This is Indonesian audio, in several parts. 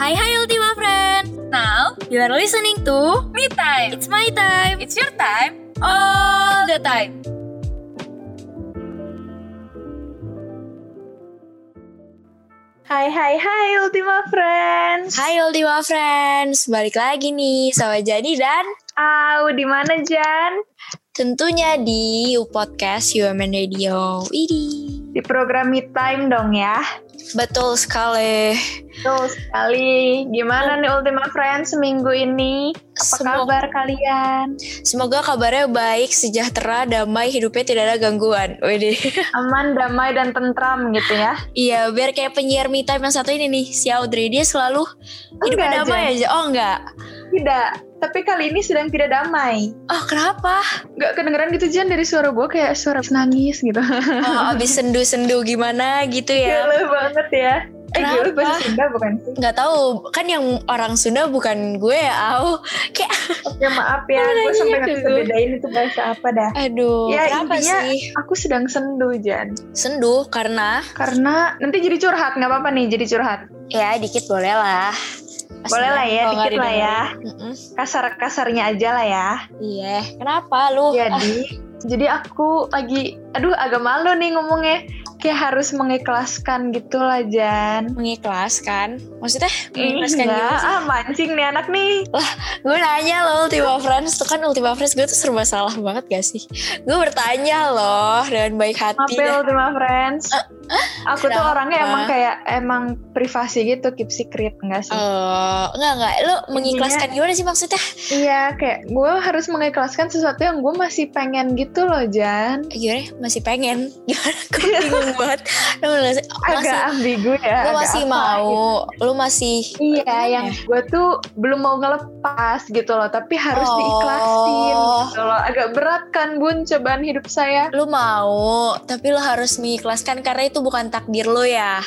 Hai hai Ultima Friend. Now you are listening to Me time. It's my time. It's your time. all the time. Hai hai hai Ultima Friends. Hai Ultima Friends, balik lagi nih sama Jadi dan Au, di mana Jan? tentunya di podcast UMN Radio. Widih. Di program Me Time dong ya. Betul sekali. Betul sekali. Gimana nih Ultima Friends seminggu ini? Apa Semoga- kabar kalian? Semoga kabarnya baik, sejahtera, damai, hidupnya tidak ada gangguan. Widih. Aman, damai, dan tentram gitu ya? Iya, biar kayak penyiar Me Time yang satu ini nih, si Audrey dia selalu hidupnya damai Jan. aja. Oh enggak. Tidak. Tapi kali ini sedang tidak damai. Oh kenapa? Gak kedengeran gitu Jan dari suara gue kayak suara nangis gitu. Oh, abis sendu-sendu gimana gitu ya? Gila banget ya. Eh, Kenapa? gila bahasa Sunda bukan sih? Nggak tahu, kan yang orang Sunda bukan gue ya, Au. Kayak, Ya maaf ya, gue sampai gak bisa gue? bedain itu bahasa apa dah. aduh, Ya, kenapa intinya- sih? Aku sedang sendu Jan. Sendu karena, Karena nanti jadi curhat, nggak apa-apa nih jadi curhat. ya dikit boleh lah. Boleh lah ya, dikit lah ya. Kasar-kasarnya aja lah ya. Iya, kenapa lu? Jadi, jadi aku lagi, aduh agak malu nih ngomongnya. Kayak harus mengikhlaskan gitu lah Jan. mengikhlaskan? Maksudnya mengikhlaskan enggak, gimana sih? ah mancing nih anak nih. Gue nanya loh Ultima Friends tuh kan Ultima Friends gue tuh serba salah banget gak sih? Gue bertanya loh dengan baik hati. Dah. Ultima Friends. Aku tuh orangnya emang kayak emang privasi gitu, keep secret enggak sih? Eh, enggak enggak, lu mengikhlaskan gimana sih maksudnya? Iya, kayak gue harus mengikhlaskan sesuatu yang gue masih pengen gitu loh Jan. Gimana? Masih pengen? Gimana? Gue bingung banget. Lu masih, Agak ambigu ya. agak masih apa mau, lu masih Iya, yang ya? gue tuh belum mau ngelepas gitu loh, tapi harus Oh. diikhlasin gitu loh. Agak berat kan bun cobaan hidup saya. lu mau, tapi lu harus mengikhlaskan karena itu bukan takdir lu ya.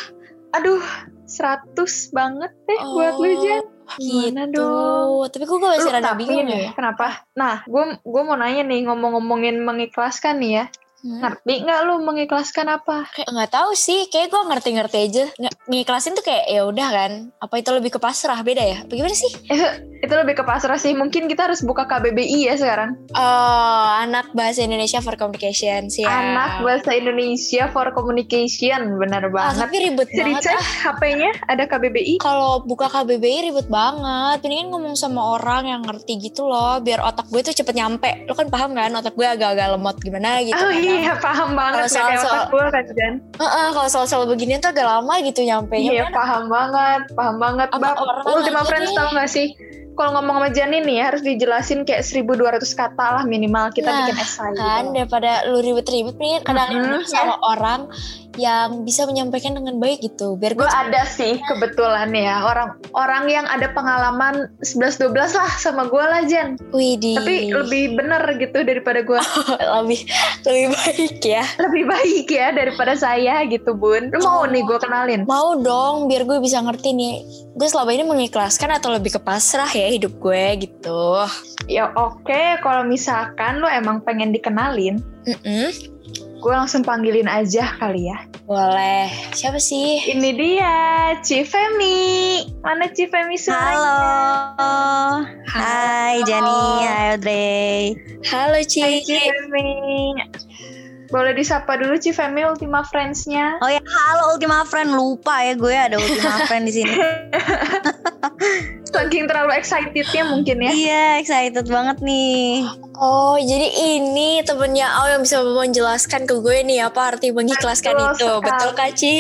Aduh, 100 banget deh buat lu Jan. Gimana gitu. dong? Tapi gue masih Lu rada bingung nih, ya. kenapa? Nah, gue gue mau nanya nih ngomong-ngomongin mengikhlaskan nih ya. Hmm. Ngerti nggak lu mengikhlaskan apa? Kayak nggak tahu sih, kayak gue ngerti-ngerti aja. Nge- Ngiklasin tuh kayak ya udah kan. Apa itu lebih ke pasrah beda ya? Bagaimana sih? Itu lebih ke pasrah sih. Mungkin kita harus buka KBBI ya sekarang. Oh, anak bahasa Indonesia for communication sih. Anak bahasa Indonesia for Communication, benar Ah, banget. tapi ribet banget dicek ah. HP-nya ada KBBI. Kalau buka KBBI ribet banget. Mendingan ngomong sama orang yang ngerti gitu loh. Biar otak gue tuh cepet nyampe. Lo kan paham kan otak gue agak-agak lemot gimana gitu. Oh kadang. iya, paham banget. Kalau soal-soal- otak gue kan, Jan. Heeh, kalau soal-soal beginian tuh agak lama gitu nyampe Iya, paham banget. Paham banget. Orang Ultima Friends nih? tau gak sih? Kalau ngomong sama Jan ini ya harus dijelasin kayak 1200 kata lah minimal kita Nah, bikin esai kan gitu. daripada lu ribet-ribet mendingan kadang Mhm, sama orang yang bisa menyampaikan dengan baik gitu biar gue ada sih kebetulan ya orang orang yang ada pengalaman 11-12 lah sama gue lah Jan. Widih Tapi lebih bener gitu daripada gue. lebih lebih baik ya lebih baik ya daripada saya gitu bun. Lu mau Oh. nih gue kenalin? mau dong biar gue bisa ngerti nih gue selama ini mengikhlaskan atau lebih ke pasrah ya hidup gue gitu Ya oke, kalau misalkan lu emang pengen dikenalin, Mm-mm. Gue langsung panggilin aja kali ya. boleh siapa sih Ini dia, Cifemi. Mana Cifemi suaranya? Halo. Hai Jani, hai Audrey. halo Hai Ci Cifemi. Boleh disapa dulu Cifemi Ultima Friends-nya. Oh ya, halo Ultima Friend. Lupa ya gue ada Ultima Friend di sini. Saking terlalu excitednya mungkin ya. Iya, excited banget nih. Oh, jadi ini temennya Au yang bisa menjelaskan ke gue nih apa arti mengikhlaskan Betul itu. sekali. Betul Kak Ci?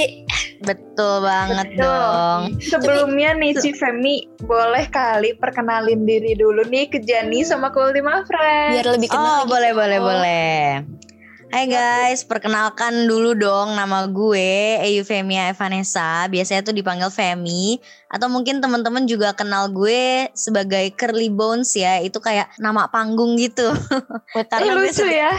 Betul banget Betul. dong. Sebelumnya nih Cifemi, boleh kali perkenalin diri dulu nih ke Jani sama ke Ultima Friends. Biar lebih kenal. Oh, gitu. boleh, boleh, boleh. Hai guys, perkenalkan dulu dong nama gue Eufemia Evanessa, biasanya tuh dipanggil Femi atau mungkin teman-teman juga kenal gue sebagai Curly Bones ya, itu kayak nama panggung gitu. Karena lucu setiap, ya.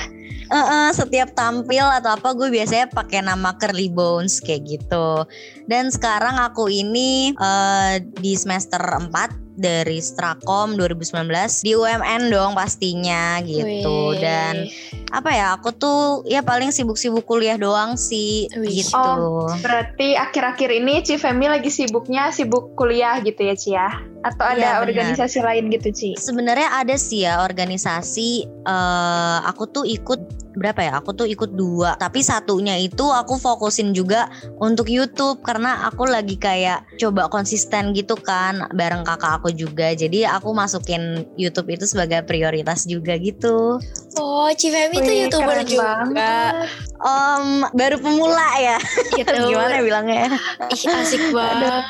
Eh, setiap tampil atau apa gue biasanya pakai nama Curly Bones kayak gitu. Dan sekarang aku ini eh, di semester 4 dari Strakom 2019 di UMN dong pastinya gitu Wih. dan apa ya aku tuh ya paling sibuk-sibuk kuliah doang sih Wih. gitu. Oh. Berarti akhir-akhir ini Ci Femi lagi sibuknya sibuk kuliah gitu ya Ci ya? Atau ada benar. organisasi lain gitu Ci? Sebenarnya ada sih ya organisasi eh aku tuh ikut berapa ya? Aku tuh ikut dua, tapi satunya itu aku fokusin juga untuk YouTube karena aku lagi kayak coba konsisten gitu kan bareng kakak aku juga. Jadi aku masukin YouTube itu sebagai prioritas juga gitu. Oh, Cifemi tuh youtuber keren juga. banget. Om baru pemula ya. Gitu. Gimana bilangnya? Ih, asik banget.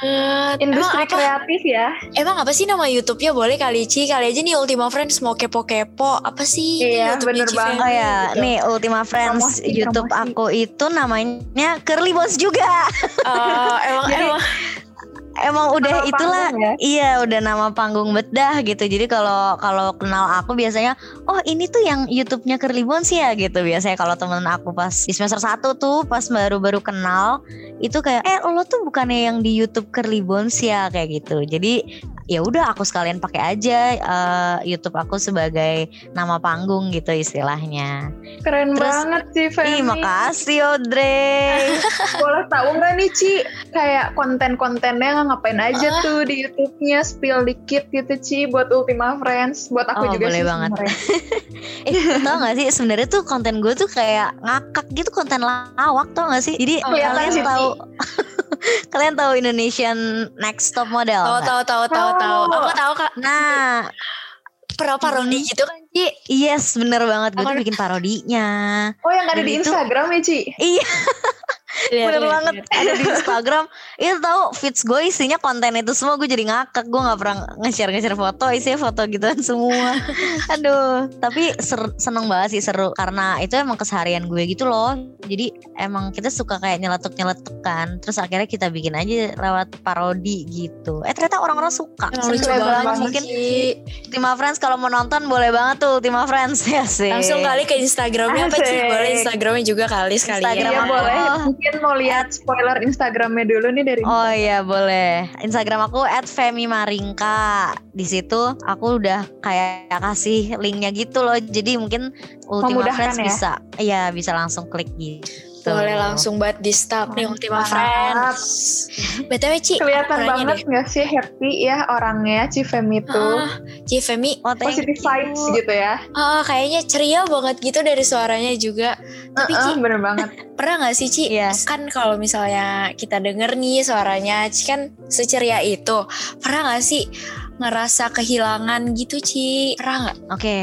Industri emang apa, kreatif ya? emang apa sih nama YouTube-nya? Boleh kali Ci, kali aja nih Ultima Friends mau kepo-kepo. Apa sih Iya, YouTube-nya bener Cifemi? banget. Oh ya, Gitu. nih Ultima Friends Promosi, YouTube promosi. aku itu namanya Curly Bones juga. Oh, emang Jadi, emang Emang udah Nama itulah ya? iya udah nama panggung bedah gitu. Jadi kalau kalau kenal aku biasanya oh ini tuh yang YouTube-nya Curly Bones ya gitu. Biasanya kalau temen aku pas di semester 1 tuh pas baru-baru kenal itu kayak eh lo tuh bukannya yang di YouTube Curly Bones ya kayak gitu. Jadi ya udah aku sekalian pakai aja eh, YouTube aku sebagai nama panggung gitu istilahnya. Keren Terus- banget Ci Ih Femi. makasih Audrey. Boleh tahu nggak nih Ci? Kayak konten-kontennya ngapain aja Ah. tuh di YouTube-nya? Spill dikit gitu Ci buat Ultima Friends. Buat aku Oh, juga boleh sih banget. eh tau gak sih sebenarnya tuh konten gue tuh kayak ngakak gitu konten lawak tau gak sih jadi Oh, kelihatan kalian sih, tahu kalian tahu Indonesian Next Top Model tahu tahu tahu tahu tahu. Tahu. Aku tahu Kak. nah Pernah parodi Hmm. gitu kan, Ci? yes bener banget gue tuh bikin parodinya Oh yang ada Dan di itu- Instagram ya Ci? iya Lihat, bener lihat, banget. lihat. ada di Instagram. Itu tahu feeds gue isinya konten itu semua. Gue jadi ngakak. Gue nggak pernah nge-share nge-share foto. Isinya foto gituan semua. Aduh. Tapi ser- seneng banget sih seru. Karena itu emang keseharian gue gitu loh. Jadi emang kita suka kayak nyeletuk nyeletuk kan. Terus akhirnya kita bikin aja lewat parodi gitu. Eh ternyata orang-orang suka. Keren banget, mungkin Ci. Ultima Friends kalau mau nonton boleh banget tuh Ultima Friends. Ya sih. Langsung kali ke Instagramnya apa? Asik. Boleh Instagramnya juga kali sekalian. Instagram Iya apa? boleh. Mungkin mau lihat spoiler Instagramnya dulu nih dari Oh iya boleh. Instagram aku @femimaringka. Di situ aku udah kayak kasih linknya gitu loh. Jadi mungkin Ultima Friends ya? bisa, iya bisa langsung klik gitu. Boleh langsung buat di stop nih Ultima. Friends. BTW Ci, Kelihatan banget nggak sih happy ya orangnya Ci Femi deh. tuh. Ah, Ci Femi, Oh Positive vibes gitu ya. ah, kayaknya ceria banget gitu dari suaranya juga. Tapi Ci, Heeh, bener banget. pernah gak sih Ci? Iya. Kan kalau misalnya kita denger nih suaranya Ci kan seceria itu. Pernah gak sih ngerasa kehilangan gitu Ci? Pernah gak? Oke.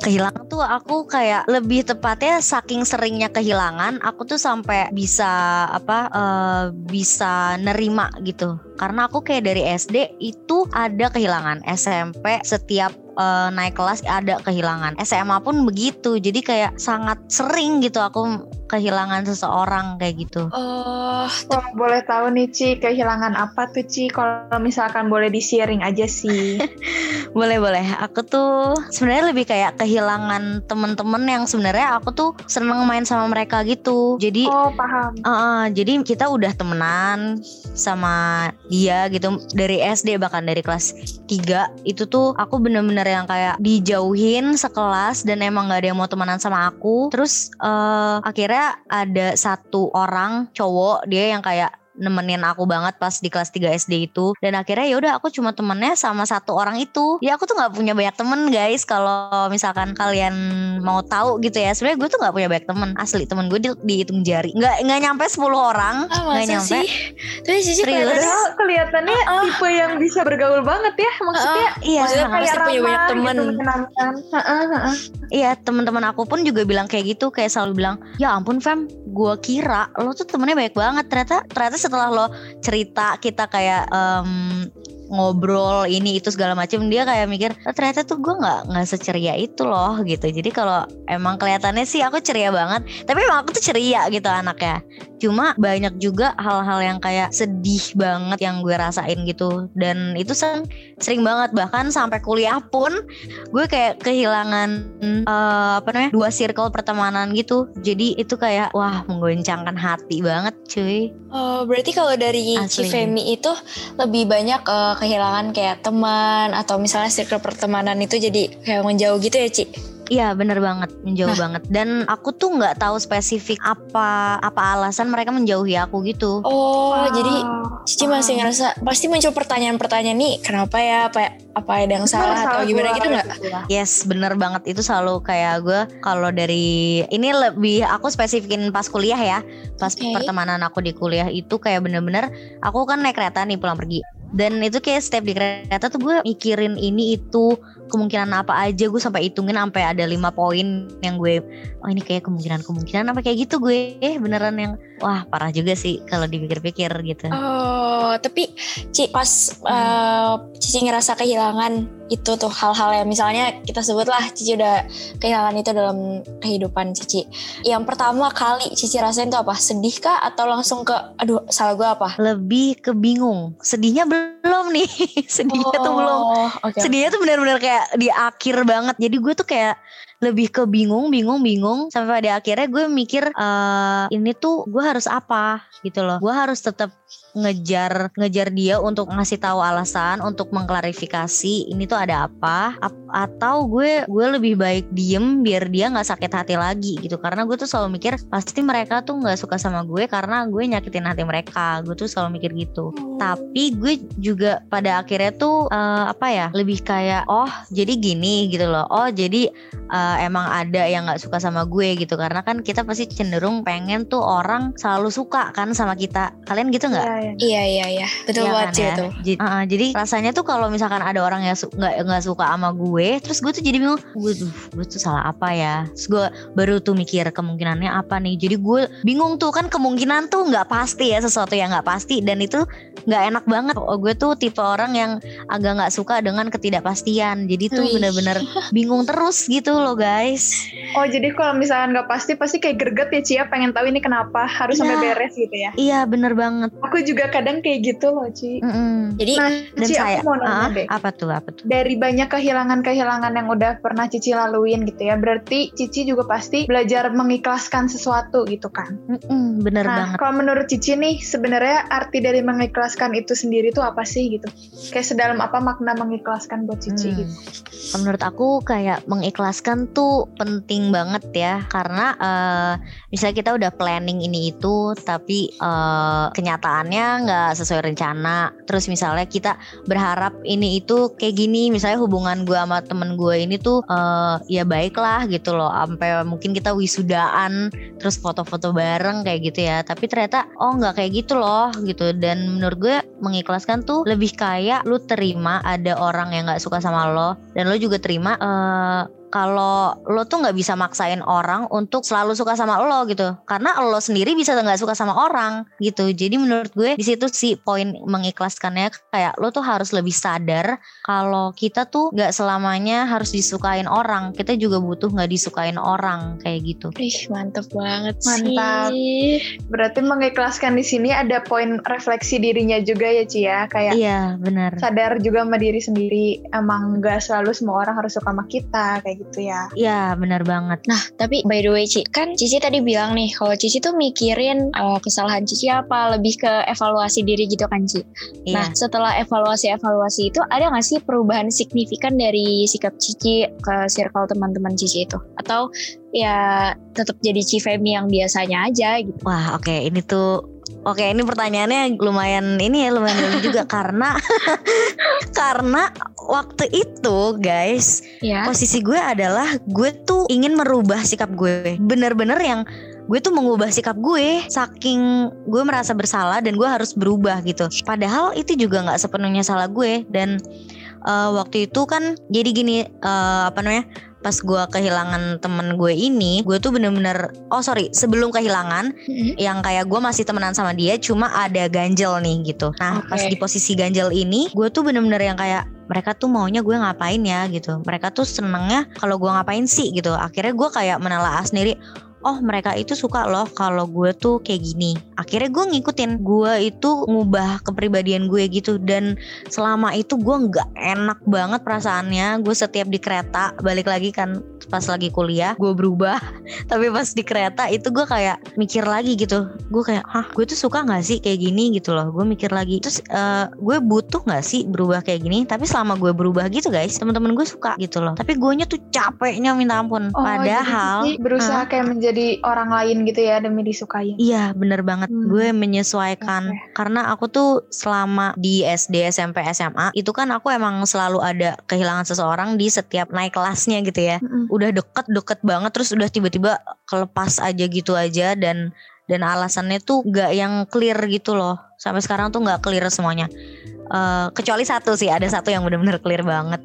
Kehilangan tuh aku kayak lebih tepatnya saking seringnya kehilangan, aku tuh sampai bisa apa eh, bisa nerima gitu. Karena aku kayak dari SD itu ada kehilangan, SMP setiap eh, naik kelas ada kehilangan, SMA pun begitu. Jadi kayak sangat sering gitu aku kehilangan seseorang kayak gitu. Oh, Kalau boleh tahu nih Ci, kehilangan apa tuh Ci? Kalau misalkan boleh di-sharing aja sih. Boleh boleh. Aku tuh sebenarnya lebih kayak kehilangan temen-temen yang sebenarnya aku tuh seneng main sama mereka gitu. Jadi Oh, paham. Uh, jadi kita udah temenan sama dia gitu. Dari SD bahkan dari kelas 3 itu tuh aku bener-bener yang kayak dijauhin sekelas dan emang gak ada yang mau temenan sama aku. Terus uh, akhirnya ada satu orang cowok dia yang kayak nemenin aku banget pas di kelas 3 SD itu dan akhirnya ya udah aku cuma temennya sama satu orang itu ya aku tuh nggak punya banyak temen guys kalau misalkan kalian mau tahu gitu ya sebenarnya gue tuh nggak punya banyak temen asli temen gue di, dihitung jari nggak nggak nyampe 10 orang ah, nggak masa nyampe sih? Tapi Cici Serius? kelihatannya Padahal kelihatannya Ah, ah. tipe yang bisa bergaul banget ya. Maksudnya iya maksudnya kayak pasti punya banyak ramah temen. gitu. Heeh, heeh. Iya teman-teman aku pun juga bilang kayak gitu kayak selalu bilang ya ampun Fem gue kira lo tuh temennya baik banget ternyata ternyata setelah lo cerita kita kayak em, ngobrol ini itu segala macam dia kayak mikir "Oh, ternyata tuh gue nggak nggak seceria itu loh gitu. Jadi kalau emang kelihatannya sih aku ceria banget tapi emang aku tuh ceria gitu anaknya. Cuma banyak juga hal-hal yang kayak sedih banget yang gue rasain gitu. Dan itu sering sering banget. Bahkan sampai kuliah pun gue kayak kehilangan eh, apa namanya dua circle pertemanan gitu. Jadi itu kayak wah menggoncangkan hati banget cuy. Oh, berarti kalau dari Asli. Cifemi itu lebih banyak eh, kehilangan kayak teman atau misalnya circle pertemanan itu jadi kayak menjauh gitu ya Ci? Iya bener banget menjauh Nah. banget dan aku tuh nggak tahu spesifik apa apa alasan mereka menjauhi aku gitu. Oh Wow. jadi Cici masih ngerasa pasti muncul pertanyaan-pertanyaan nih kenapa ya apa apa ada yang salah atau gimana gitu nggak? Yes bener banget itu selalu kayak gue kalau dari ini lebih aku spesifikin pas kuliah ya pas Oke. pertemanan aku di kuliah itu kayak bener-bener aku kan naik kereta nih pulang pergi dan itu kayak step di kereta tuh gue mikirin ini itu kemungkinan apa aja gue sampai hitungin sampai ada lima poin yang gue oh ini kayak kemungkinan kemungkinan apa kayak gitu gue eh beneran yang wah parah juga sih kalau dipikir-pikir gitu Oh tapi Ci pas eh, Cici ngerasa kehilangan itu tuh hal-hal yang misalnya kita sebutlah Cici udah kehilangan itu dalam kehidupan Cici. Yang pertama kali Cici rasain tuh apa? Sedih kah atau langsung ke aduh salah gue apa? lebih ke bingung sedihnya belum nih sedihnya tuh belum Oh, oke. sedihnya tuh benar-benar kayak di akhir banget. Jadi gue tuh kayak lebih ke bingung bingung bingung. Sampai pada akhirnya gue mikir eh ini tuh gue harus apa gitu loh. Gue harus tetap ngejar ngejar dia untuk ngasih tahu alasan untuk mengklarifikasi ini tuh ada apa. Ap- atau gue gue lebih baik diem biar dia nggak sakit hati lagi gitu. Karena gue tuh selalu mikir pasti mereka tuh nggak suka sama gue karena gue nyakitin hati mereka. Gue tuh selalu mikir gitu. Tapi gue juga pada akhirnya tuh eh, apa ya lebih kayak oh jadi gini gitu loh. Oh jadi eh, emang ada yang nggak suka sama gue gitu karena kan kita pasti cenderung pengen tuh orang selalu suka kan sama kita kalian gitu nggak Iya, iya. Iya iya iya betul Iya banget kan ya? itu. Jadi, uh-uh, jadi rasanya tuh kalau misalkan ada orang yang su- nggak nggak suka sama gue, terus gue tuh jadi bingung, gue tuh gue tuh salah apa ya? Terus gue baru tuh mikir kemungkinannya apa nih. Jadi gue bingung tuh kan kemungkinan tuh nggak pasti ya sesuatu yang nggak pasti dan itu nggak enak banget. Oh, gue tuh tipe orang yang agak nggak suka dengan ketidakpastian. Jadi tuh bener-bener bingung terus gitu loh guys. Oh jadi kalau misalkan nggak pasti pasti kayak greget ya Cia pengen tahu ini kenapa harus sampai Iya. beres gitu ya. Iya bener banget. Aku juga kadang kayak gitu loh Ci. Mm-mm. Jadi Nah Dan Ci saya aku mau nanya Ah, deh. apa tuh apa tuh? Dari banyak kehilangan-kehilangan yang udah pernah Cici laluin gitu ya, berarti Cici juga pasti belajar mengikhlaskan sesuatu gitu kan. Mm-mm, bener Nah, banget. kalau menurut Cici nih, sebenarnya arti dari mengikhlaskan itu sendiri tuh apa sih gitu? Kayak sedalam apa makna mengikhlaskan buat Cici Hmm. gitu? Menurut aku kayak mengikhlaskan tuh penting banget ya karena eh, misalnya kita udah planning ini itu tapi eh, kenyataannya nggak sesuai rencana. Terus misalnya kita berharap ini itu kayak gini, misalnya hubungan gue sama temen gue ini tuh eh, ya baik lah gitu loh. Sampai mungkin kita wisudaan, terus foto-foto bareng kayak gitu ya. Tapi ternyata oh nggak kayak gitu loh gitu. Dan menurut gue mengikhlaskan tuh lebih kayak lu terima ada orang yang nggak suka sama lo dan lo juga terima eh, kalau lo tuh nggak bisa maksain orang untuk selalu suka sama lo gitu karena lo sendiri bisa nggak suka sama orang gitu jadi menurut gue di situ sih poin mengikhlaskannya kayak lo tuh harus lebih sadar kalau kita tuh nggak selamanya harus disukain orang kita juga butuh nggak disukain orang kayak gitu Ih mantep banget Mantap. sih. Berarti mengikhlaskan di sini ada poin refleksi dirinya juga ya Ci ya, kayak iya benar sadar juga sama diri sendiri. Emang nggak selalu semua orang harus suka sama kita kayak gitu ya. iya benar banget Nah, tapi by the way Ci, kan Cici tadi bilang nih kalau Cici tuh mikirin eh, kesalahan Cici apa, lebih ke evaluasi diri gitu kan Ci. Nah, iya setelah evaluasi-evaluasi itu ada nggak sih perubahan signifikan dari sikap Cici ke circle teman-teman Cici itu? Atau ya tetap jadi Cifemi yang biasanya aja gitu? Wah, oke, ini tuh Oke, ini pertanyaannya lumayan ini ya lumayan juga karena karena waktu itu guys Ya. posisi gue adalah gue tuh ingin merubah sikap gue bener-bener yang gue tuh mengubah sikap gue saking gue merasa bersalah dan gue harus berubah gitu padahal itu juga nggak sepenuhnya salah gue dan eh, waktu itu kan jadi gini eh, apa namanya pas gue kehilangan temen gue ini gue tuh bener-bener oh sorry sebelum kehilangan Mm-mm. yang kayak gue masih temenan sama dia cuma ada ganjel nih gitu nah Oke. pas di posisi ganjel ini gue tuh bener-bener yang kayak mereka tuh maunya gue ngapain ya gitu. Mereka tuh senengnya kalau gue ngapain sih gitu. Akhirnya gue kayak menelaah sendiri oh mereka itu suka loh kalau gue tuh kayak gini. Akhirnya gue ngikutin gue itu ngubah kepribadian gue gitu. Dan selama itu gue nggak enak banget perasaannya. Gue setiap di kereta balik lagi kan pas lagi kuliah gue berubah. Tapi pas di kereta itu gue kayak mikir lagi gitu. Gue kayak hah gue tuh suka nggak sih kayak gini? gitu loh. Gue mikir lagi. Terus uh, gue butuh nggak sih berubah kayak gini? Tapi selama gue berubah gitu guys teman-teman gue suka gitu loh. Tapi gue tuh capeknya minta ampun. Oh, padahal jadi berusaha kayak menjadi orang lain gitu ya demi disukai. Iya bener banget. Hmm. gue menyesuaikan. Oke. karena aku tuh selama di SD SMP SMA itu kan aku emang selalu ada kehilangan seseorang di setiap naik kelasnya gitu ya. Mm-mm. Udah deket deket banget terus udah tiba-tiba kelepas aja gitu aja dan dan alasannya tuh gak yang clear gitu loh. Sampai sekarang tuh gak clear semuanya. Eh, kecuali satu sih ada satu yang bener-bener clear banget.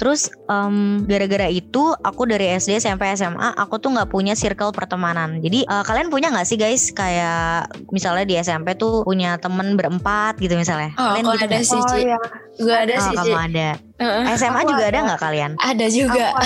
Terus em, gara-gara itu aku dari SD SMP SMA aku tuh nggak punya circle pertemanan. Jadi eh, kalian punya nggak sih guys? Kayak misalnya di SMP tuh punya temen berempat gitu misalnya. Oh, kalian gitu ada sih, Oh Ci. ya. Gue ada Oh, sih, kamu ada Heeh. SMA juga ada nggak kalian? Ada juga.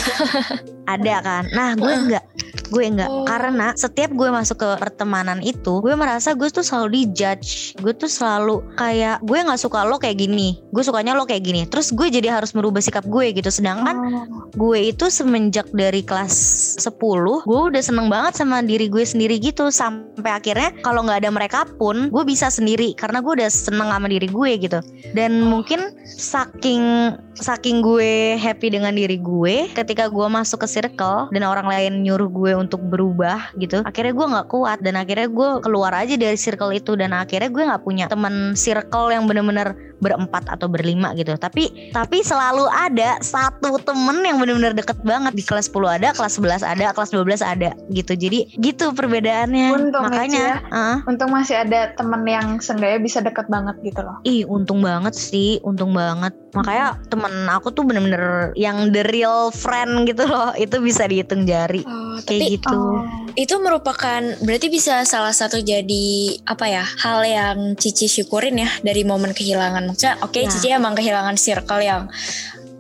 Ada. kan? Nah gue enggak gue enggak Oh. karena setiap gue masuk ke pertemanan itu gue merasa gue tuh selalu dijudge. Gue tuh selalu kayak gue nggak suka lo kayak gini. Gue sukanya lo kayak gini. Terus gue jadi harus merubah sikap gue gitu. Sedangkan Oh. gue itu semenjak dari kelas 10 gue udah seneng banget sama diri gue sendiri gitu. Sampai akhirnya kalau nggak ada mereka pun gue bisa sendiri. Karena gue udah seneng sama diri gue gitu. Dan mungkin saking saking gue happy dengan diri gue ketika gue masuk ke circle dan orang lain nyuruh gue untuk berubah gitu akhirnya gue nggak kuat dan akhirnya gue keluar aja dari circle itu dan akhirnya gue nggak punya teman circle yang bener-bener berempat atau berlima gitu. Tapi tapi selalu ada satu temen yang bener-bener deket banget. Di kelas 10 ada kelas 11 ada kelas 12 ada gitu. Jadi gitu perbedaannya. Untung ya, makanya ya. ah, Untung masih ada temen yang seenggaknya bisa deket banget gitu loh. ih untung banget sih. Untung banget. Makanya temen aku tuh bener-bener yang the real friend gitu loh itu bisa dihitung jari Oh, kayak tapi gitu Oh. itu merupakan berarti bisa salah satu jadi apa ya hal yang Cici syukurin ya dari momen kehilangan maksudnya oke Ya. Cici emang kehilangan circle yang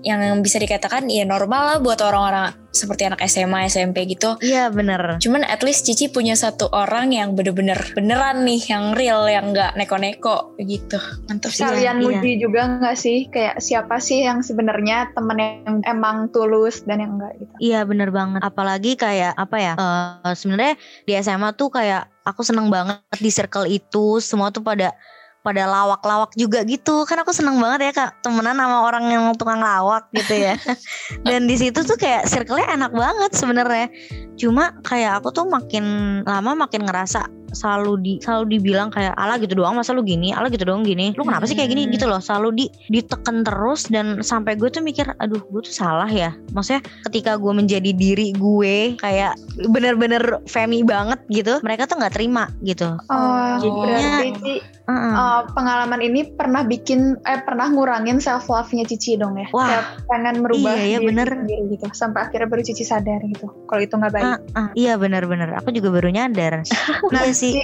yang bisa dikatakan ya normal lah buat orang-orang seperti anak SMA SMP gitu. Iya bener. Cuman at least Cici punya satu orang yang bener-bener beneran nih yang real yang nggak neko-neko gitu. Mantap sih. Kalian iya. muji juga nggak sih? Kayak siapa sih yang sebenarnya temen yang emang tulus dan yang enggak gitu. Iya bener banget. Apalagi kayak apa ya eh Sebenarnya di SMA tuh kayak Aku seneng banget di circle itu. Semua tuh pada pada lawak-lawak juga gitu. Kan aku seneng banget ya kak temenan sama orang yang tukang lawak gitu ya. Dan di situ tuh kayak circle-nya enak banget sebenarnya. Cuma kayak aku tuh makin lama makin ngerasa selalu di selalu dibilang kayak ala gitu doang masa lu gini? Ala gitu doang gini? Lu kenapa sih kayak gini? Gitu loh selalu di ditekan terus dan sampai gue tuh mikir aduh gue tuh salah ya. Maksudnya ketika gue menjadi diri gue kayak bener-bener femi banget gitu mereka tuh nggak terima gitu. Oh, Jadinya- berarti Heeh. eh, pengalaman ini pernah bikin eh pernah ngurangin self love-nya Cici dong ya. Wah. Kayak pengen merubah Iya, iya, diri bener. sendiri gitu. Sampai akhirnya baru Cici sadar gitu. Kalau itu nggak baik. Ah, ah, iya bener-bener aku juga baru nyadar iya sih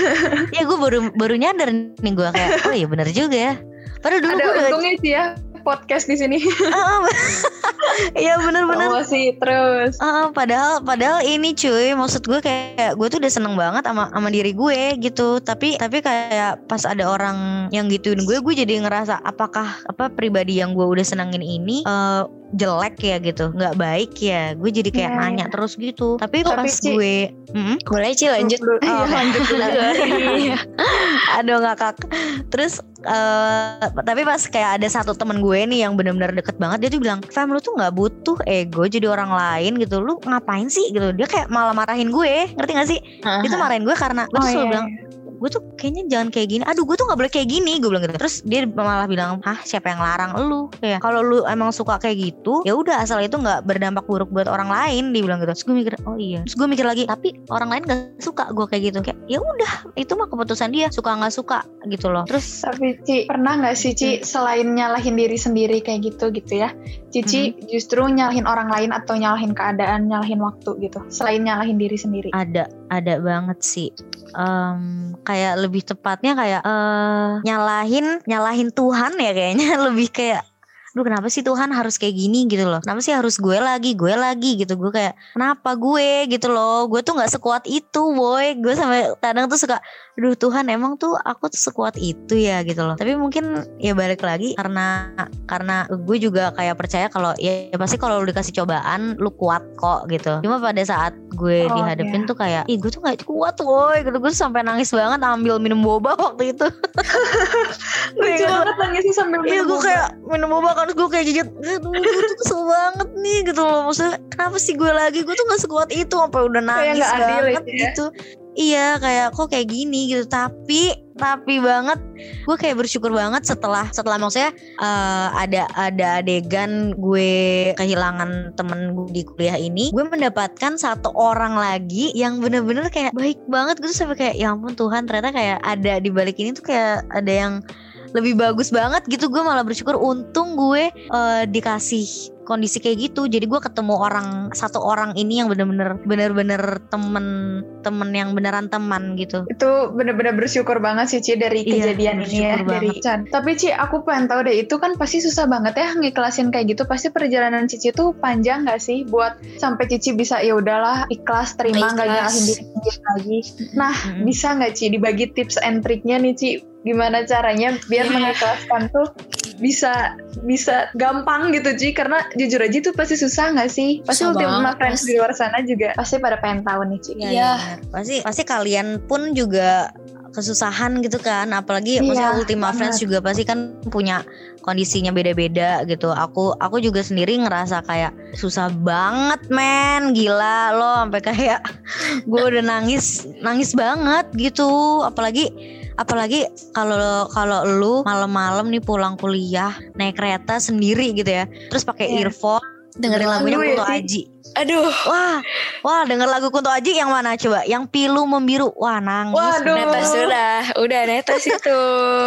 Iya gue baru baru nyadar nih gue kayak oh iya bener juga ya padahal dulu ada untungnya sih ya podcast di sini. Ah, iya bener-bener Promosi terus. Ah, padahal padahal ini cuy maksud gue kayak gue tuh udah seneng banget sama sama diri gue gitu tapi tapi kayak pas ada orang yang gituin gue gue jadi ngerasa apakah apa pribadi yang gue udah senengin ini eh, jelek ya gitu nggak baik ya gue jadi kayak Iya, nanya terus gitu tapi, Tapi, pas Ci- gue Hmm? boleh Ci lanjut Oh, lanjut dulu. Iya. aduh ngakak terus eh tapi pas kayak ada satu temen gue nih yang benar-benar deket banget dia tuh bilang fam lu tuh nggak butuh ego jadi orang lain gitu. Lu ngapain sih? Gitu. Dia kayak malah marahin gue. Ngerti gak sih? Dia tuh marahin gue karena gue Oh, tuh selalu iya, bilang gue tuh kayaknya jangan kayak gini aduh gue tuh nggak boleh kayak gini gue bilang gitu terus dia malah bilang hah siapa yang larang lu kayak kalau lu emang suka kayak gitu ya udah asal itu nggak berdampak buruk buat orang lain dia bilang gitu terus gue mikir oh iya terus gue mikir lagi tapi orang lain gak suka gue kayak gitu kayak ya udah itu mah keputusan dia suka nggak suka gitu loh terus Tapi Ci, pernah nggak sih Ci Hmm. selain nyalahin diri sendiri kayak gitu gitu ya? Cici Hmm. justru nyalahin orang lain atau nyalahin keadaan, nyalahin waktu gitu. Selain nyalahin diri sendiri. ada ada banget sih Em, kayak lebih tepatnya kayak eh nyalahin nyalahin Tuhan ya kayaknya. Lebih kayak Duh kenapa sih Tuhan harus kayak gini gitu loh? Kenapa sih harus gue lagi gue lagi gitu? Gue kayak kenapa gue? gitu loh. Gue tuh gak sekuat itu boy. Gue sampai kadang tuh suka Aduh Tuhan emang tuh aku tuh sekuat itu ya? gitu loh. Tapi mungkin ya balik lagi Karena karena gue juga kayak percaya kalau ya, ya pasti kalau lu dikasih cobaan Lu kuat kok gitu. Cuma pada saat gue Oh, dihadapin iya. tuh kayak Ih gue tuh gak kuat boy. Gitu. Gue sampai nangis banget ambil minum boba waktu itu. Gue Lucu ingat banget nangisnya sambil Iya minum gue boba. kayak minum boba kan gue kayak Aduh gue tuh kesel banget nih gitu loh. Maksudnya kenapa sih gue lagi? Gue tuh gak sekuat itu Sampai udah nangis adil banget itu ya. gitu. Iya kayak kok kayak gini? gitu. Tapi Tapi banget Gue kayak bersyukur banget setelah Setelah maksudnya eh, Ada ada adegan gue Kehilangan temen gue di kuliah ini Gue mendapatkan satu orang lagi Yang bener-bener kayak baik banget Gue tuh sampai kayak Ya ampun Tuhan ternyata kayak Ada di balik ini tuh kayak Ada yang lebih bagus banget gitu gue malah bersyukur untung gue eh, dikasih kondisi kayak gitu jadi gue ketemu orang satu orang ini yang bener-bener bener-bener temen temen yang beneran teman gitu itu bener-bener bersyukur banget sih Ci dari Iya, kejadian ini ya bersyukur dari Chan. Tapi Ci aku pengen tahu deh itu kan pasti susah banget ya ngiklasin kayak gitu. Pasti perjalanan Cici tuh panjang gak sih buat sampai Cici bisa ya udahlah ikhlas terima nggak nyalahin diri lagi. Nah Mm-mm. bisa nggak Ci dibagi tips and triknya nih Ci gimana caranya biar Iya. mengikhlaskan tuh bisa bisa gampang gitu Ci karena jujur aja tuh pasti susah nggak sih pasti Susah Ultima Friends di luar sana juga pasti pada pengen tahu nih Ci Iya, Iya. iya bener. pasti pasti kalian pun juga kesusahan gitu kan apalagi Iya, maksudnya Ultima banget. Friends juga pasti kan punya kondisinya beda-beda gitu aku aku juga sendiri ngerasa kayak susah banget men gila lo sampai kayak gue udah nangis nangis banget gitu apalagi apalagi kalau kalau lu malam-malam nih pulang kuliah naik kereta sendiri gitu ya terus pakai Iya. earphone Dengerin lagunya lagu ya Kunto sih. Aji Aduh. Wah, wah denger lagu Kunto Aji yang mana coba? Yang pilu membiru. Wah, nangis. Waduh. Netes udah. Udah netes itu.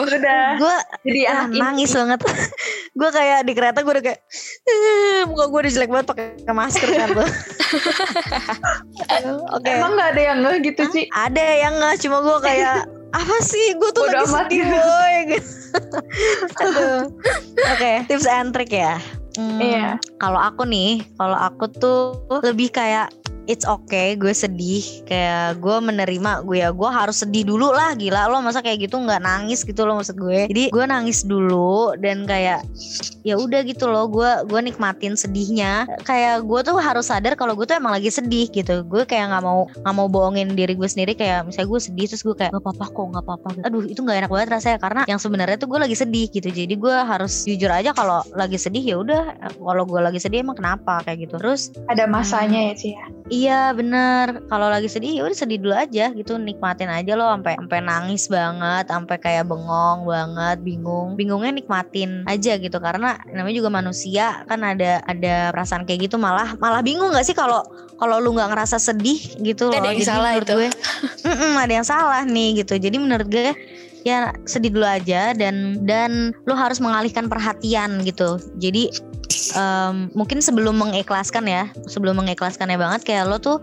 udah Gue jadi ah, anak ini nangis banget. gue kayak di kereta gue udah kayak "Eh, muka gue udah jelek banget pakai masker kan tuh. Oke. emang nggak ada yang ngeh gitu Ci Ada yang nggak cuma gue kayak apa sih gue tuh Bodo lagi sedih gitu. boy gitu. Aduh. Oke, tips and trick ya. Hmm, Iya. Kalau aku nih, kalau aku tuh lebih kayak it's okay, gue sedih, kayak gue menerima gue ya gue harus sedih dulu lah, gila lo masa kayak gitu nggak nangis gitu loh maksud gue. Jadi gue nangis dulu dan kayak ya udah gitu loh, gue gue nikmatin sedihnya. Kayak gue tuh harus sadar kalau gue tuh emang lagi sedih gitu. Gue kayak nggak mau nggak mau bohongin diri gue sendiri kayak misalnya gue sedih terus gue kayak nggak apa-apa kok nggak apa-apa. Aduh itu nggak enak banget rasanya karena yang sebenarnya tuh gue lagi sedih gitu. Jadi gue harus jujur aja kalau lagi sedih ya udah kalau gue lagi sedih emang kenapa kayak gitu. Terus ada masanya ya Ci ya Iya bener. Kalau lagi sedih ya udah sedih dulu aja gitu Nikmatin aja loh sampai sampai nangis banget Sampai kayak bengong banget Bingung. Bingungnya nikmatin aja gitu Karena namanya juga manusia Kan ada ada perasaan kayak gitu Malah malah bingung gak sih kalau kalau lu nggak ngerasa sedih gitu Ada loh? yang Jadi salah menurut itu. gue "Mm-mm, Ada yang salah nih gitu. Jadi menurut gue ya sedih dulu aja dan dan lu harus mengalihkan perhatian gitu. Jadi em, mungkin sebelum mengikhlaskan ya sebelum mengikhlaskannya banget kayak lo tuh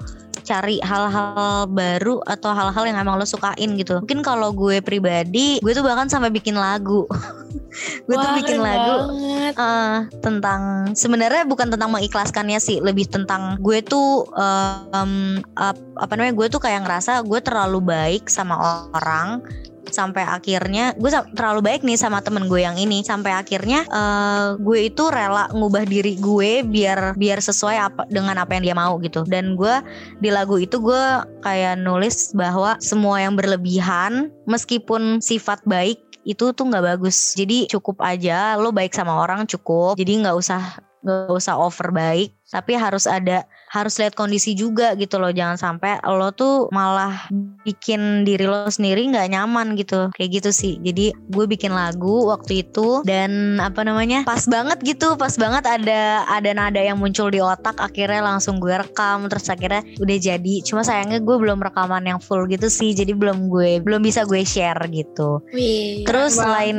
cari hal-hal baru atau hal-hal yang emang lo sukain gitu mungkin kalau gue pribadi gue tuh bahkan sampai bikin lagu gue tuh bikin lagu banget. eh, tentang sebenarnya bukan tentang mengikhlaskannya sih lebih tentang gue tuh em, ap- apa namanya gue tuh kayak ngerasa gue terlalu baik sama orang sampai akhirnya gue terlalu baik nih sama temen gue yang ini. Sampai akhirnya eh, gue itu rela ngubah diri gue biar biar sesuai apa dengan apa yang dia mau gitu. Dan gue di lagu itu gue kayak nulis bahwa semua yang berlebihan meskipun sifat baik itu tuh nggak bagus. Jadi cukup aja lo baik sama orang cukup. Jadi nggak usah nggak usah over baik. Tapi harus ada harus lihat kondisi juga gitu loh. Jangan sampai lo tuh malah bikin diri lo sendiri nggak nyaman gitu. Kayak gitu sih. Jadi gue bikin lagu waktu itu dan apa namanya pas banget gitu. Pas banget ada ada nada yang muncul di otak. Akhirnya langsung gue rekam. Terus akhirnya udah jadi. Cuma sayangnya gue belum rekaman yang full gitu sih. Jadi belum gue belum bisa gue share gitu. Wih. terus selain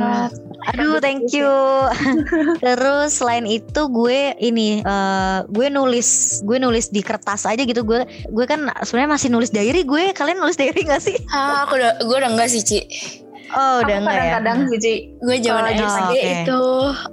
aduh thank you. Terus selain itu gue ini eh, gue nulis gue nulis di kertas aja gitu gue gue kan sebenarnya masih nulis diary gue kalian nulis diary gak sih Ah, aku udah gue udah enggak sih, Ci. Oh udah enggak ya? kadang-kadang Cici. Gue zaman SD gitu, oke. itu,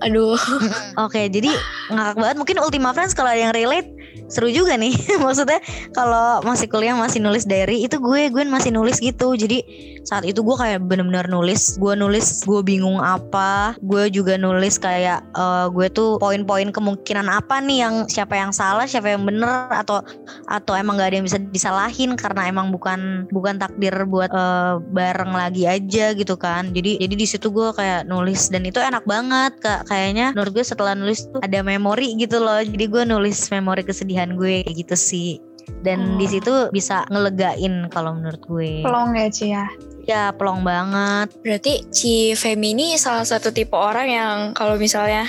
aduh. Oke, jadi ngakak banget. Mungkin Ultima Friends kalau ada yang relate seru juga nih. Maksudnya kalau masih kuliah masih nulis diary itu gue gue masih nulis gitu. Jadi saat itu gue kayak bener-bener nulis. Gue nulis gue bingung apa. Gue juga nulis kayak eh, gue tuh poin-poin kemungkinan apa nih yang siapa yang salah, siapa yang bener atau atau emang gak ada yang bisa disalahin karena emang bukan bukan takdir buat eh, bareng lagi aja gitu kan. Jadi jadi di situ gue kayak nulis dan itu enak banget kak. Kayaknya menurut gue setelah nulis tuh ada memori gitu loh. Jadi gue nulis memori kesedihan gue kayak gitu sih. Dan Oh. di situ bisa ngelegain kalau menurut gue. Pelong ya Ci ya. Ya pelong banget. Berarti Ci Femi ini salah satu tipe orang yang kalau misalnya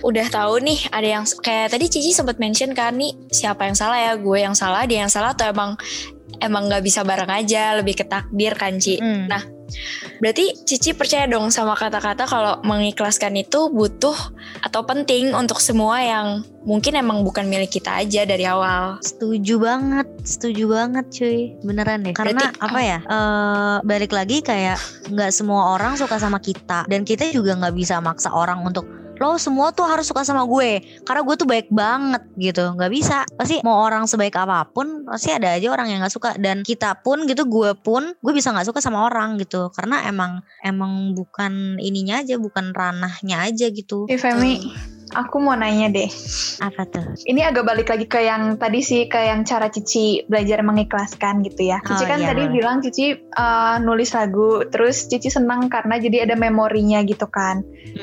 udah tahu nih ada yang kayak tadi Cici sempat mention kan nih siapa yang salah ya gue yang salah dia yang salah atau emang emang nggak bisa bareng aja lebih ke takdir kan Ci Hmm. Nah, berarti Cici percaya dong sama kata-kata kalau mengikhlaskan itu butuh atau penting untuk semua yang mungkin emang bukan milik kita aja dari awal. Setuju banget, setuju banget cuy, beneran deh. Karena Berarti- apa ya? eh balik lagi kayak nggak semua orang suka sama kita dan kita juga nggak bisa maksa orang untuk lo semua tuh harus suka sama gue. Karena gue tuh baik banget gitu. Nggak bisa. Pasti mau orang sebaik apa pun pasti ada aja orang yang nggak suka. Dan kita pun gitu gue pun gue bisa nggak suka sama orang gitu. Karena emang emang bukan ininya aja bukan ranahnya aja gitu. Ci Femi, aku mau nanya deh. apa tuh Ini agak balik lagi ke yang tadi sih, ke yang cara Cici belajar mengikhlaskan gitu ya. Cici Oh, kan iya, tadi boleh. bilang Cici uh, nulis lagu, terus Cici senang karena jadi ada memorinya gitu kan.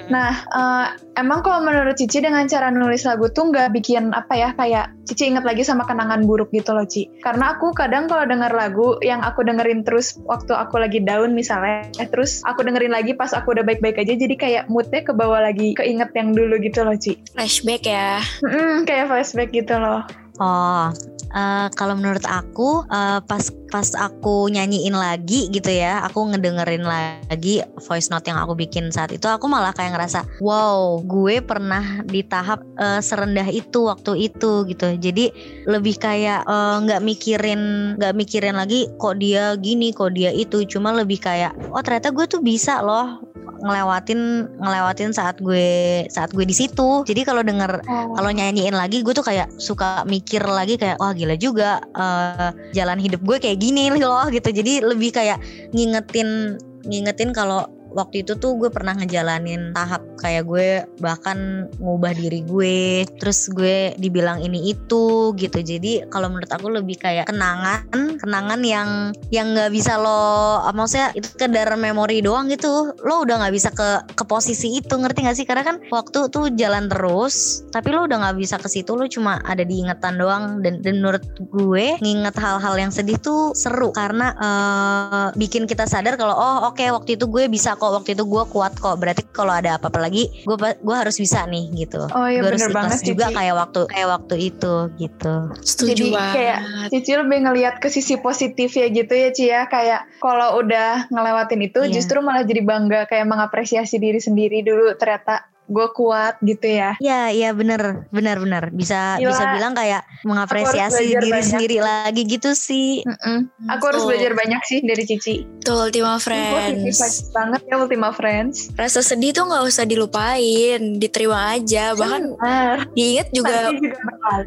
Nah, uh, emang kalau menurut Cici dengan cara nulis lagu tuh nggak bikin apa ya, kayak Cici inget lagi sama kenangan buruk gitu loh Ci. Karena aku kadang kalau denger lagu yang aku dengerin terus waktu aku lagi down misalnya, eh, terus aku dengerin lagi pas aku udah baik-baik aja, jadi kayak moodnya ke bawah lagi, keinget yang dulu gitu loh Ci. Flashback ya. Mm, kayak flashback gitu loh. Oh, eh, kalau menurut aku eh, pas pas aku nyanyiin lagi gitu ya, aku ngedengerin lagi voice note yang aku bikin saat itu, aku malah kayak ngerasa, wow, gue pernah di tahap eh, serendah itu waktu itu gitu. Jadi lebih kayak nggak mikirin nggak mikirin lagi kok dia gini, kok dia itu, cuma lebih kayak, oh ternyata gue tuh bisa loh ngelewatin ngelewatin saat gue saat gue di situ. Jadi kalau denger kalau nyanyiin lagi gue tuh kayak suka mikir lagi kayak wah gila juga eh, jalan hidup gue kayak gini loh gitu jadi lebih kayak ngingetin ngingetin kalau waktu itu tuh gue pernah ngejalanin tahap kayak gue bahkan ngubah diri gue terus gue dibilang ini itu gitu. Jadi kalau menurut aku lebih kayak kenangan kenangan yang yang nggak bisa lo maksudnya itu sekedar memori doang gitu. Lo udah nggak bisa ke ke posisi itu ngerti gak sih? Karena kan waktu tuh jalan terus tapi lo udah nggak bisa ke situ. Lo cuma ada di ingatan doang. Dan dan menurut gue nginget hal-hal yang sedih tuh seru. Karena eh, bikin kita sadar kalau oh oke waktu itu gue bisa kok waktu itu gue kuat kok berarti kalau ada apa-apa lagi gue gue harus bisa nih gitu Oh iya gue harus bener banget juga Cici. kayak waktu kayak waktu itu gitu Setuju Jadi banget. kayak Cici lebih ngelihat ke sisi positif ya gitu ya Ci ya kayak kalau udah ngelewatin itu Iya. justru malah jadi bangga kayak mengapresiasi diri sendiri dulu ternyata gue kuat gitu ya. Ya, iya bener, bener, bener. Bisa Gila. bisa bilang kayak mengapresiasi diri banyak. sendiri lagi gitu sih. Mm-mm. Aku harus belajar banyak sih dari Cici. Betul, Ultima Friends. banget ya Ultima Friends. Rasa sedih tuh nggak usah dilupain, diterima aja. Bahkan Benar. diingat juga juga.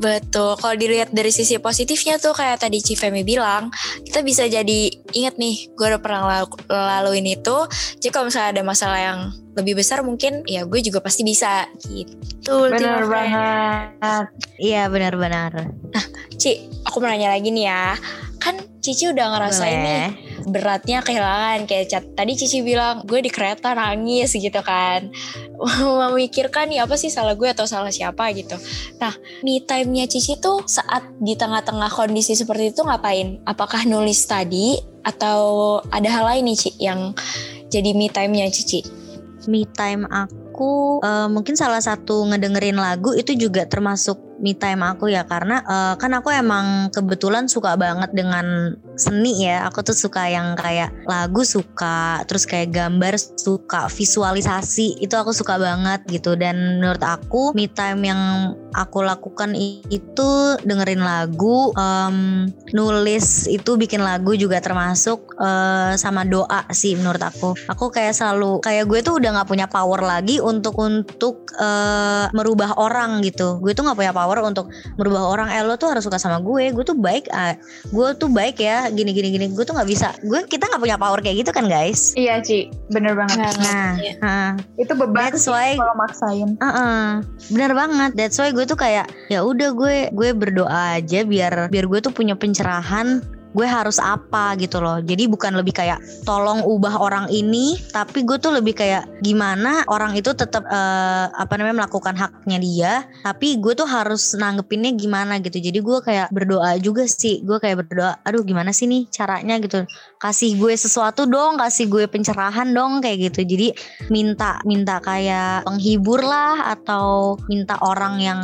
Betul, kalau dilihat dari sisi positifnya tuh kayak tadi Cifemi bilang, kita bisa jadi inget nih, gue udah pernah lalu- laluin itu. Jadi kalau misalnya ada masalah yang lebih besar mungkin ya gue juga pasti bisa gitu. Benar banget. Iya benar-benar. Ci, aku mau nanya lagi nih ya. Kan Cici udah ngerasain nih Boleh. beratnya kehilangan kayak cat tadi Cici bilang gue di kereta nangis gitu kan memikirkan nih apa sih salah gue atau salah siapa gitu nah me time-nya Cici tuh saat di tengah-tengah kondisi seperti itu ngapain apakah nulis tadi atau ada hal lain nih Ci yang jadi me time-nya Cici Me time aku eh, mungkin salah satu ngedengerin lagu itu juga termasuk me time aku ya karena eh, kan aku emang kebetulan suka banget dengan seni ya. Aku tuh suka yang kayak lagu suka terus kayak gambar suka visualisasi itu aku suka banget gitu. Dan menurut aku me time yang aku lakukan itu dengerin lagu um, nulis itu bikin lagu juga termasuk uh, sama doa sih menurut aku. Aku kayak selalu kayak gue tuh udah nggak punya power lagi untuk untuk uh, merubah orang gitu. Gue tuh nggak punya power untuk merubah orang. Eh lo tuh harus suka sama gue. Gue tuh baik uh, gue tuh baik ya. Gini gini gini. Gue tuh nggak bisa. Gue kita nggak punya power kayak gitu kan guys? Iya Ci. Bener banget. Nah uh, itu beban that's why kalau maksain. Uh -uh, bener banget. That's why gue tuh kayak ya udah gue gue berdoa aja biar biar gue tuh punya pencerahan gue harus apa gitu loh. Jadi bukan lebih kayak tolong ubah orang ini tapi gue tuh lebih kayak gimana orang itu tetap uh, apa namanya melakukan haknya dia tapi gue tuh harus nanggepinnya gimana gitu. Jadi gue kayak berdoa juga sih. Gue kayak berdoa aduh gimana sih nih caranya? gitu. Kasih gue sesuatu dong kasih gue pencerahan dong kayak gitu. Jadi minta minta kayak penghibur lah atau minta orang yang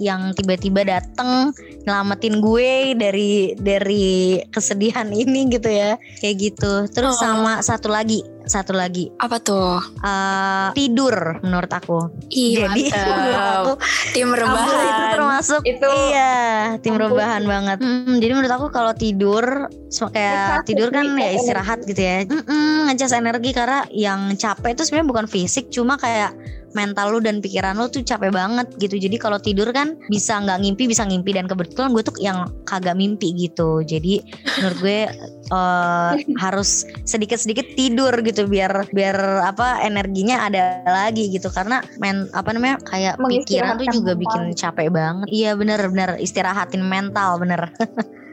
yang tiba-tiba dateng nyelamatin gue dari dari kesedihan ini gitu ya. Kayak gitu. Terus oh. sama satu lagi satu lagi. Apa tuh? Uh, tidur menurut aku. Iya jadi aku tim rebahan itu termasuk itu iya tim rebahan banget. Hmm, jadi menurut aku kalau tidur kayak tidur kan ya istirahat gitu ya. Mm ngecas energi karena yang capek itu sebenarnya bukan fisik cuma kayak mental lu dan pikiran lu tuh capek banget gitu. Jadi kalau tidur kan bisa nggak ngimpi bisa ngimpi. Dan kebetulan gue tuh yang kagak mimpi gitu. Jadi menurut gue uh, harus sedikit-sedikit tidur gitu biar biar apa energinya ada lagi gitu. Karena men apa namanya kayak pikiran tuh juga bikin capek banget. Iya bener-bener istirahatin mental bener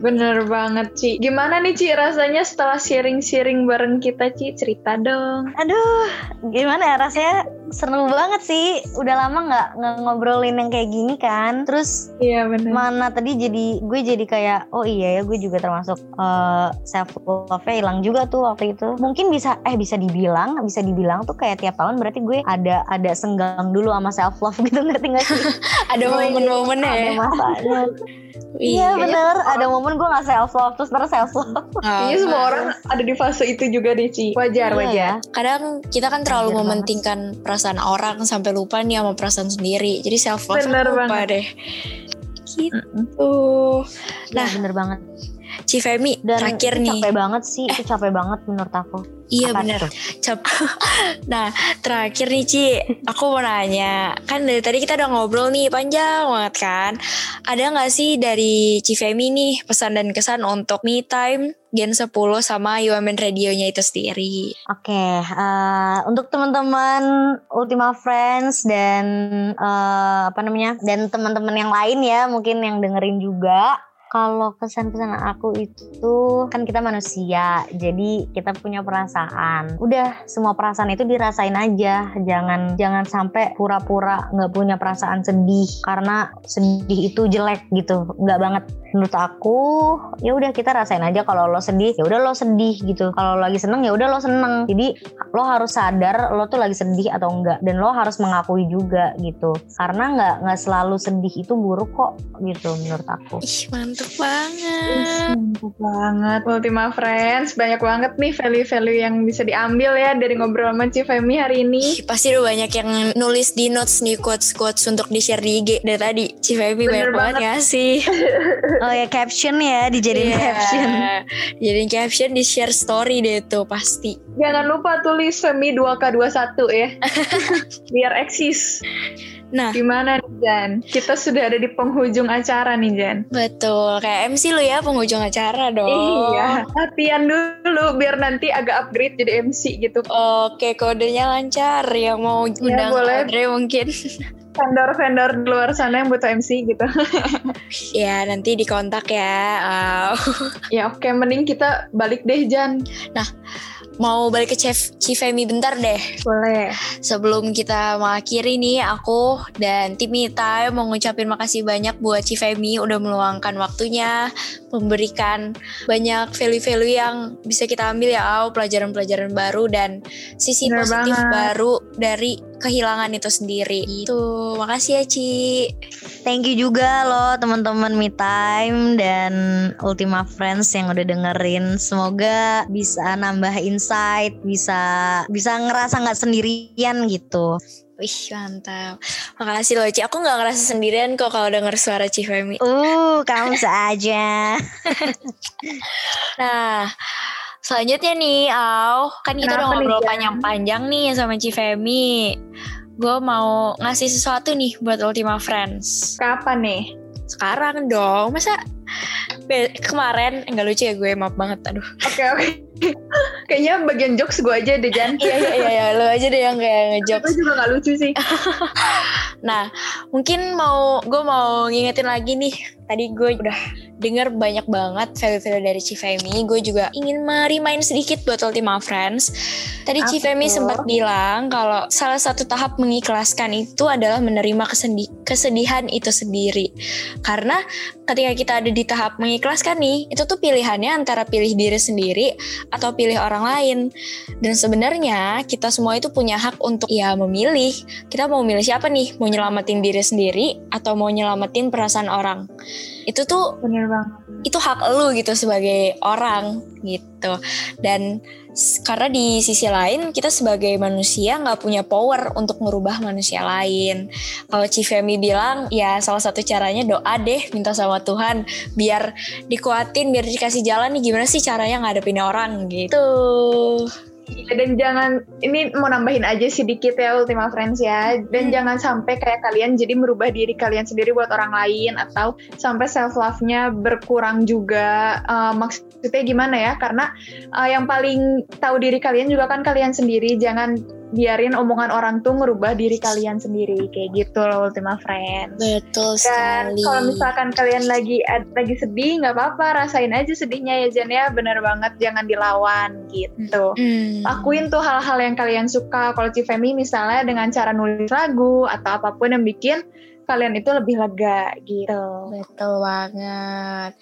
Bener banget Ci. Gimana nih Ci rasanya setelah sharing-sharing bareng kita Ci? Cerita dong. Aduh, gimana ya rasanya seru banget sih. Udah lama nggak ngobrolin yang kayak gini kan. Terus iya bener. Mana tadi jadi gue jadi kayak oh iya ya gue juga termasuk uh, eh, self love hilang juga tuh waktu itu. Mungkin bisa eh bisa dibilang bisa dibilang tuh kayak tiap tahun berarti gue ada ada senggang dulu sama self love gitu ngerti gak sih? ada momen-momennya ya. Ada masanya. Iya, iya bener, ada momen gue gak self love terus terus self love. Iya oh, semua orang ada di fase itu juga deh Ci. Wajar, iya, wajar. Ya. Kadang kita kan terlalu wajar mementingkan banget. perasaan orang sampai lupa nih sama perasaan sendiri. Jadi self love bener lupa banget. deh. Gitu. Nah, ya, bener banget. Cifemi Dan terakhir nih. capek banget sih, itu capek banget menurut aku. Iya bener. Cap nah terakhir nih Ci, aku mau nanya. Kan dari tadi kita udah ngobrol nih panjang banget kan. Ada gak sih dari Cifemi nih pesan dan kesan untuk me time Gen 10 sama UMN radionya itu sendiri. Oke, okay, uh, eh, untuk teman-teman Ultima Friends dan uh, apa namanya dan teman-teman yang lain ya mungkin yang dengerin juga kalau kesan-kesan aku itu kan kita manusia, jadi kita punya perasaan. Udah semua perasaan itu dirasain aja, jangan jangan sampai pura-pura nggak punya perasaan sedih karena sedih itu jelek gitu, nggak banget. Menurut aku ya udah kita rasain aja kalau lo sedih ya udah lo sedih gitu. Kalau lagi seneng ya udah lo seneng. Jadi lo harus sadar lo tuh lagi sedih atau enggak dan lo harus mengakui juga gitu. Karena nggak nggak selalu sedih itu buruk kok gitu menurut aku. Ih mantap mantep banget. Mantep banget. Ultima Friends, banyak banget nih value-value yang bisa diambil ya dari ngobrol sama Femi hari ini. Pasti udah banyak yang nulis di notes nih quotes-quotes untuk di-share di IG dari tadi. Femi banyak banget ya sih. oh ya caption ya, dijadiin yeah. caption. Dijadiin caption di share story deh tuh pasti. Jangan lupa tulis Femi 2K21 ya. Biar eksis. Nah, gimana nih Jan? Kita sudah ada di penghujung acara nih Jan. Betul, kayak MC lu ya penghujung acara dong. Iya, latihan dulu biar nanti agak upgrade jadi MC gitu. Oke, kodenya lancar. Yang mau ya, undang boleh. Audrey mungkin. Vendor-vendor di luar sana yang butuh MC gitu. ya nanti dikontak ya. Uh. ya oke, okay. mending kita balik deh Jan. Nah, mau balik ke Chef Cifemi bentar deh. Boleh. Sebelum kita mengakhiri nih, aku dan tim Mita mau ngucapin makasih banyak buat Cifemi udah meluangkan waktunya, memberikan banyak value-value yang bisa kita ambil ya, Au, pelajaran-pelajaran baru dan sisi Bener positif banget. baru dari kehilangan itu sendiri. Itu, makasih ya Ci. Thank you juga loh teman-teman Me Time dan Ultima Friends yang udah dengerin. Semoga bisa nambah insight, bisa bisa ngerasa nggak sendirian gitu. Wih mantap Makasih loh Ci Aku gak ngerasa sendirian kok kalau denger suara Ci Femi Uh kamu saja Nah Selanjutnya nih Au Kan kita udah ngobrol Jan? panjang-panjang nih sama Ci Femi Gue mau ngasih sesuatu nih buat Ultima Friends Kapan nih? Sekarang dong Masa be- kemarin Enggak lucu ya gue maaf banget Aduh Oke oke. Kayaknya bagian jokes gue aja deh Jan. Iya iya iya iya Lo aja deh yang kayak ngejokes Gue juga gak lucu sih. Nah, mungkin mau gue mau ngingetin lagi nih. Tadi gue udah denger banyak banget value-value dari Cifemi. Gue juga ingin merimain sedikit buat Ultima Friends. Tadi Cifemi sempat bilang kalau salah satu tahap mengikhlaskan itu adalah menerima kesendi- kesedihan itu sendiri. Karena ketika kita ada di tahap mengikhlaskan nih, itu tuh pilihannya antara pilih diri sendiri atau pilih orang lain. Dan sebenarnya kita semua itu punya hak untuk ya memilih. Kita mau milih siapa nih? Mau nyelamatin diri sendiri atau mau nyelamatin perasaan orang? Itu tuh Bener banget. itu hak lu gitu sebagai orang gitu. Dan karena di sisi lain kita sebagai manusia nggak punya power untuk merubah manusia lain. Kalau Cifemi bilang ya salah satu caranya doa deh minta sama Tuhan biar dikuatin biar dikasih jalan nih. Gimana sih caranya ngadepin orang gitu Iya, Dan jangan ini mau nambahin aja sedikit ya Ultima Friends ya. Dan Hmm. jangan sampai kayak kalian jadi merubah diri kalian sendiri buat orang lain atau sampai self love-nya berkurang juga. Eh, maksudnya gimana ya? Karena eh, yang paling tahu diri kalian juga kan kalian sendiri. Jangan biarin omongan orang tuh merubah diri kalian sendiri kayak gitu loh Ultima Friends. betul Dan sekali kalau misalkan kalian lagi lagi sedih nggak apa-apa rasain aja sedihnya ya Jan ya bener banget jangan dilawan gitu. Hmm. Lakuin tuh hal-hal yang kalian suka. Kalau Cifemi misalnya dengan cara nulis lagu atau apa pun yang bikin kalian itu lebih lega gitu. betul banget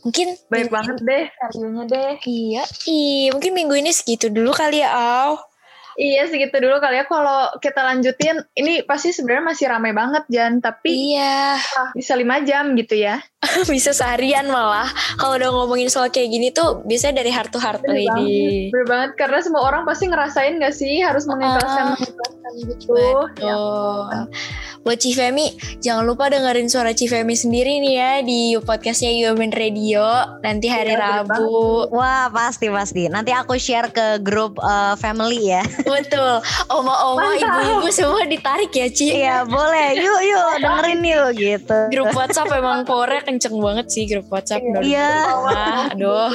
mungkin Baik banget deh reviewnya deh. Iya, iya. Mungkin minggu ini segitu dulu kali ya, Au. Iya segitu dulu kali ya. Kalau kita lanjutin, ini pasti sebenarnya masih ramai banget Jan. Tapi Iya, ah, bisa lima jam gitu ya. bisa seharian malah. Kalau udah ngomongin soal kayak gini tuh biasanya dari heart to heart Bener banget, bener banget. Karena semua orang pasti ngerasain gak sih harus mengikhlaskan Ah. mengikhlaskan gitu. Betul. Buat Cifemi, jangan lupa dengerin suara Cifemi sendiri nih ya di podcastnya UMN Radio nanti hari Iya, bener Rabu. Wah pasti pasti. Nanti aku share ke grup eh, family ya. Betul. Oma-oma, ibu-ibu semua ditarik ya, Ci. Iya boleh. Yuk yuk dengerin yuk gitu. Grup WhatsApp emang powernya kenceng banget sih grup WhatsApp. Iya. Aduh.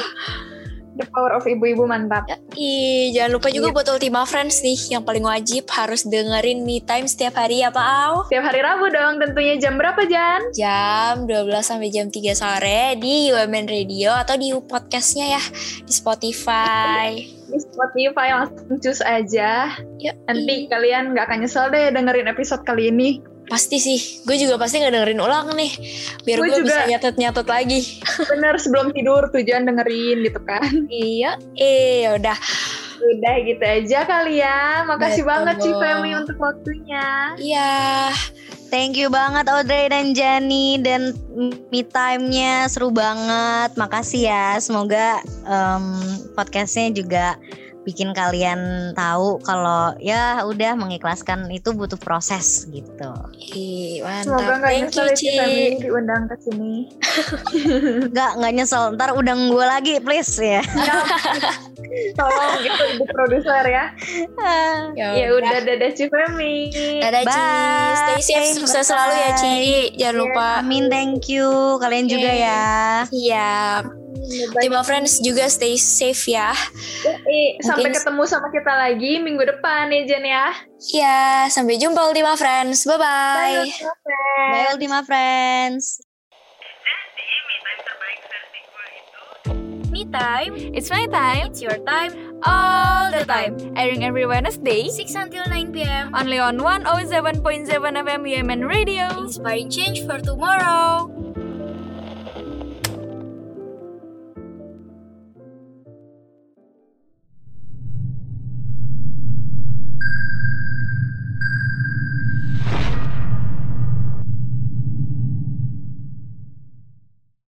The power of ibu-ibu mantap. Ih, jangan lupa juga buat Ultima Friends nih yang paling wajib harus dengerin Me Time setiap hari ya Pak Au. Setiap hari Rabu dong tentunya jam berapa Jan? Jam 12 sampai jam 3 sore di UMN Radio atau di podcastnya ya di Spotify. Di Spotify langsung cus aja. Yuk, Nanti kalian nggak akan nyesel deh dengerin episode kali ini. Pasti sih, gue juga pasti nggak dengerin ulang nih, biar Gue gue bisa juga. nyatet-nyatet lagi. Bener sebelum tidur tujuan dengerin gitu kan. iya, eh udah. Udah gitu aja kali ya. Makasih Betul. banget Cifemi untuk waktunya. Iya, Thank you banget Audrey dan Jani dan me time-nya seru banget. Makasih ya. Semoga em, podcastnya juga bikin kalian tahu kalau ya udah mengikhlaskan itu butuh proses gitu. ih Semoga mantap. nggak Thank you ya Ci. Diundang ke sini. Nggak nggak nyesel. Ntar undang gue lagi please ya. Tolong gitu di produser ya. Ya udah dadah Cifemi. Dadah Ci, Bye. stay safe, sukses selalu ya Ci. Jangan lupa. Amin thank you. Kalian juga Oke. ya. Siap. Ultima Friends juga stay safe ya. Eh, sampai Mungkin- ketemu sama kita lagi minggu depan ya Jen ya. Ya, sampai jumpa Ultima Friends. Bye-bye. Bye Ultima Friends. Me time. It's my time. It's your time. All the time. Airing every Wednesday. 6 until 9 p.m. Only on 107.7 FM UMN Radio. Inspiring change for tomorrow.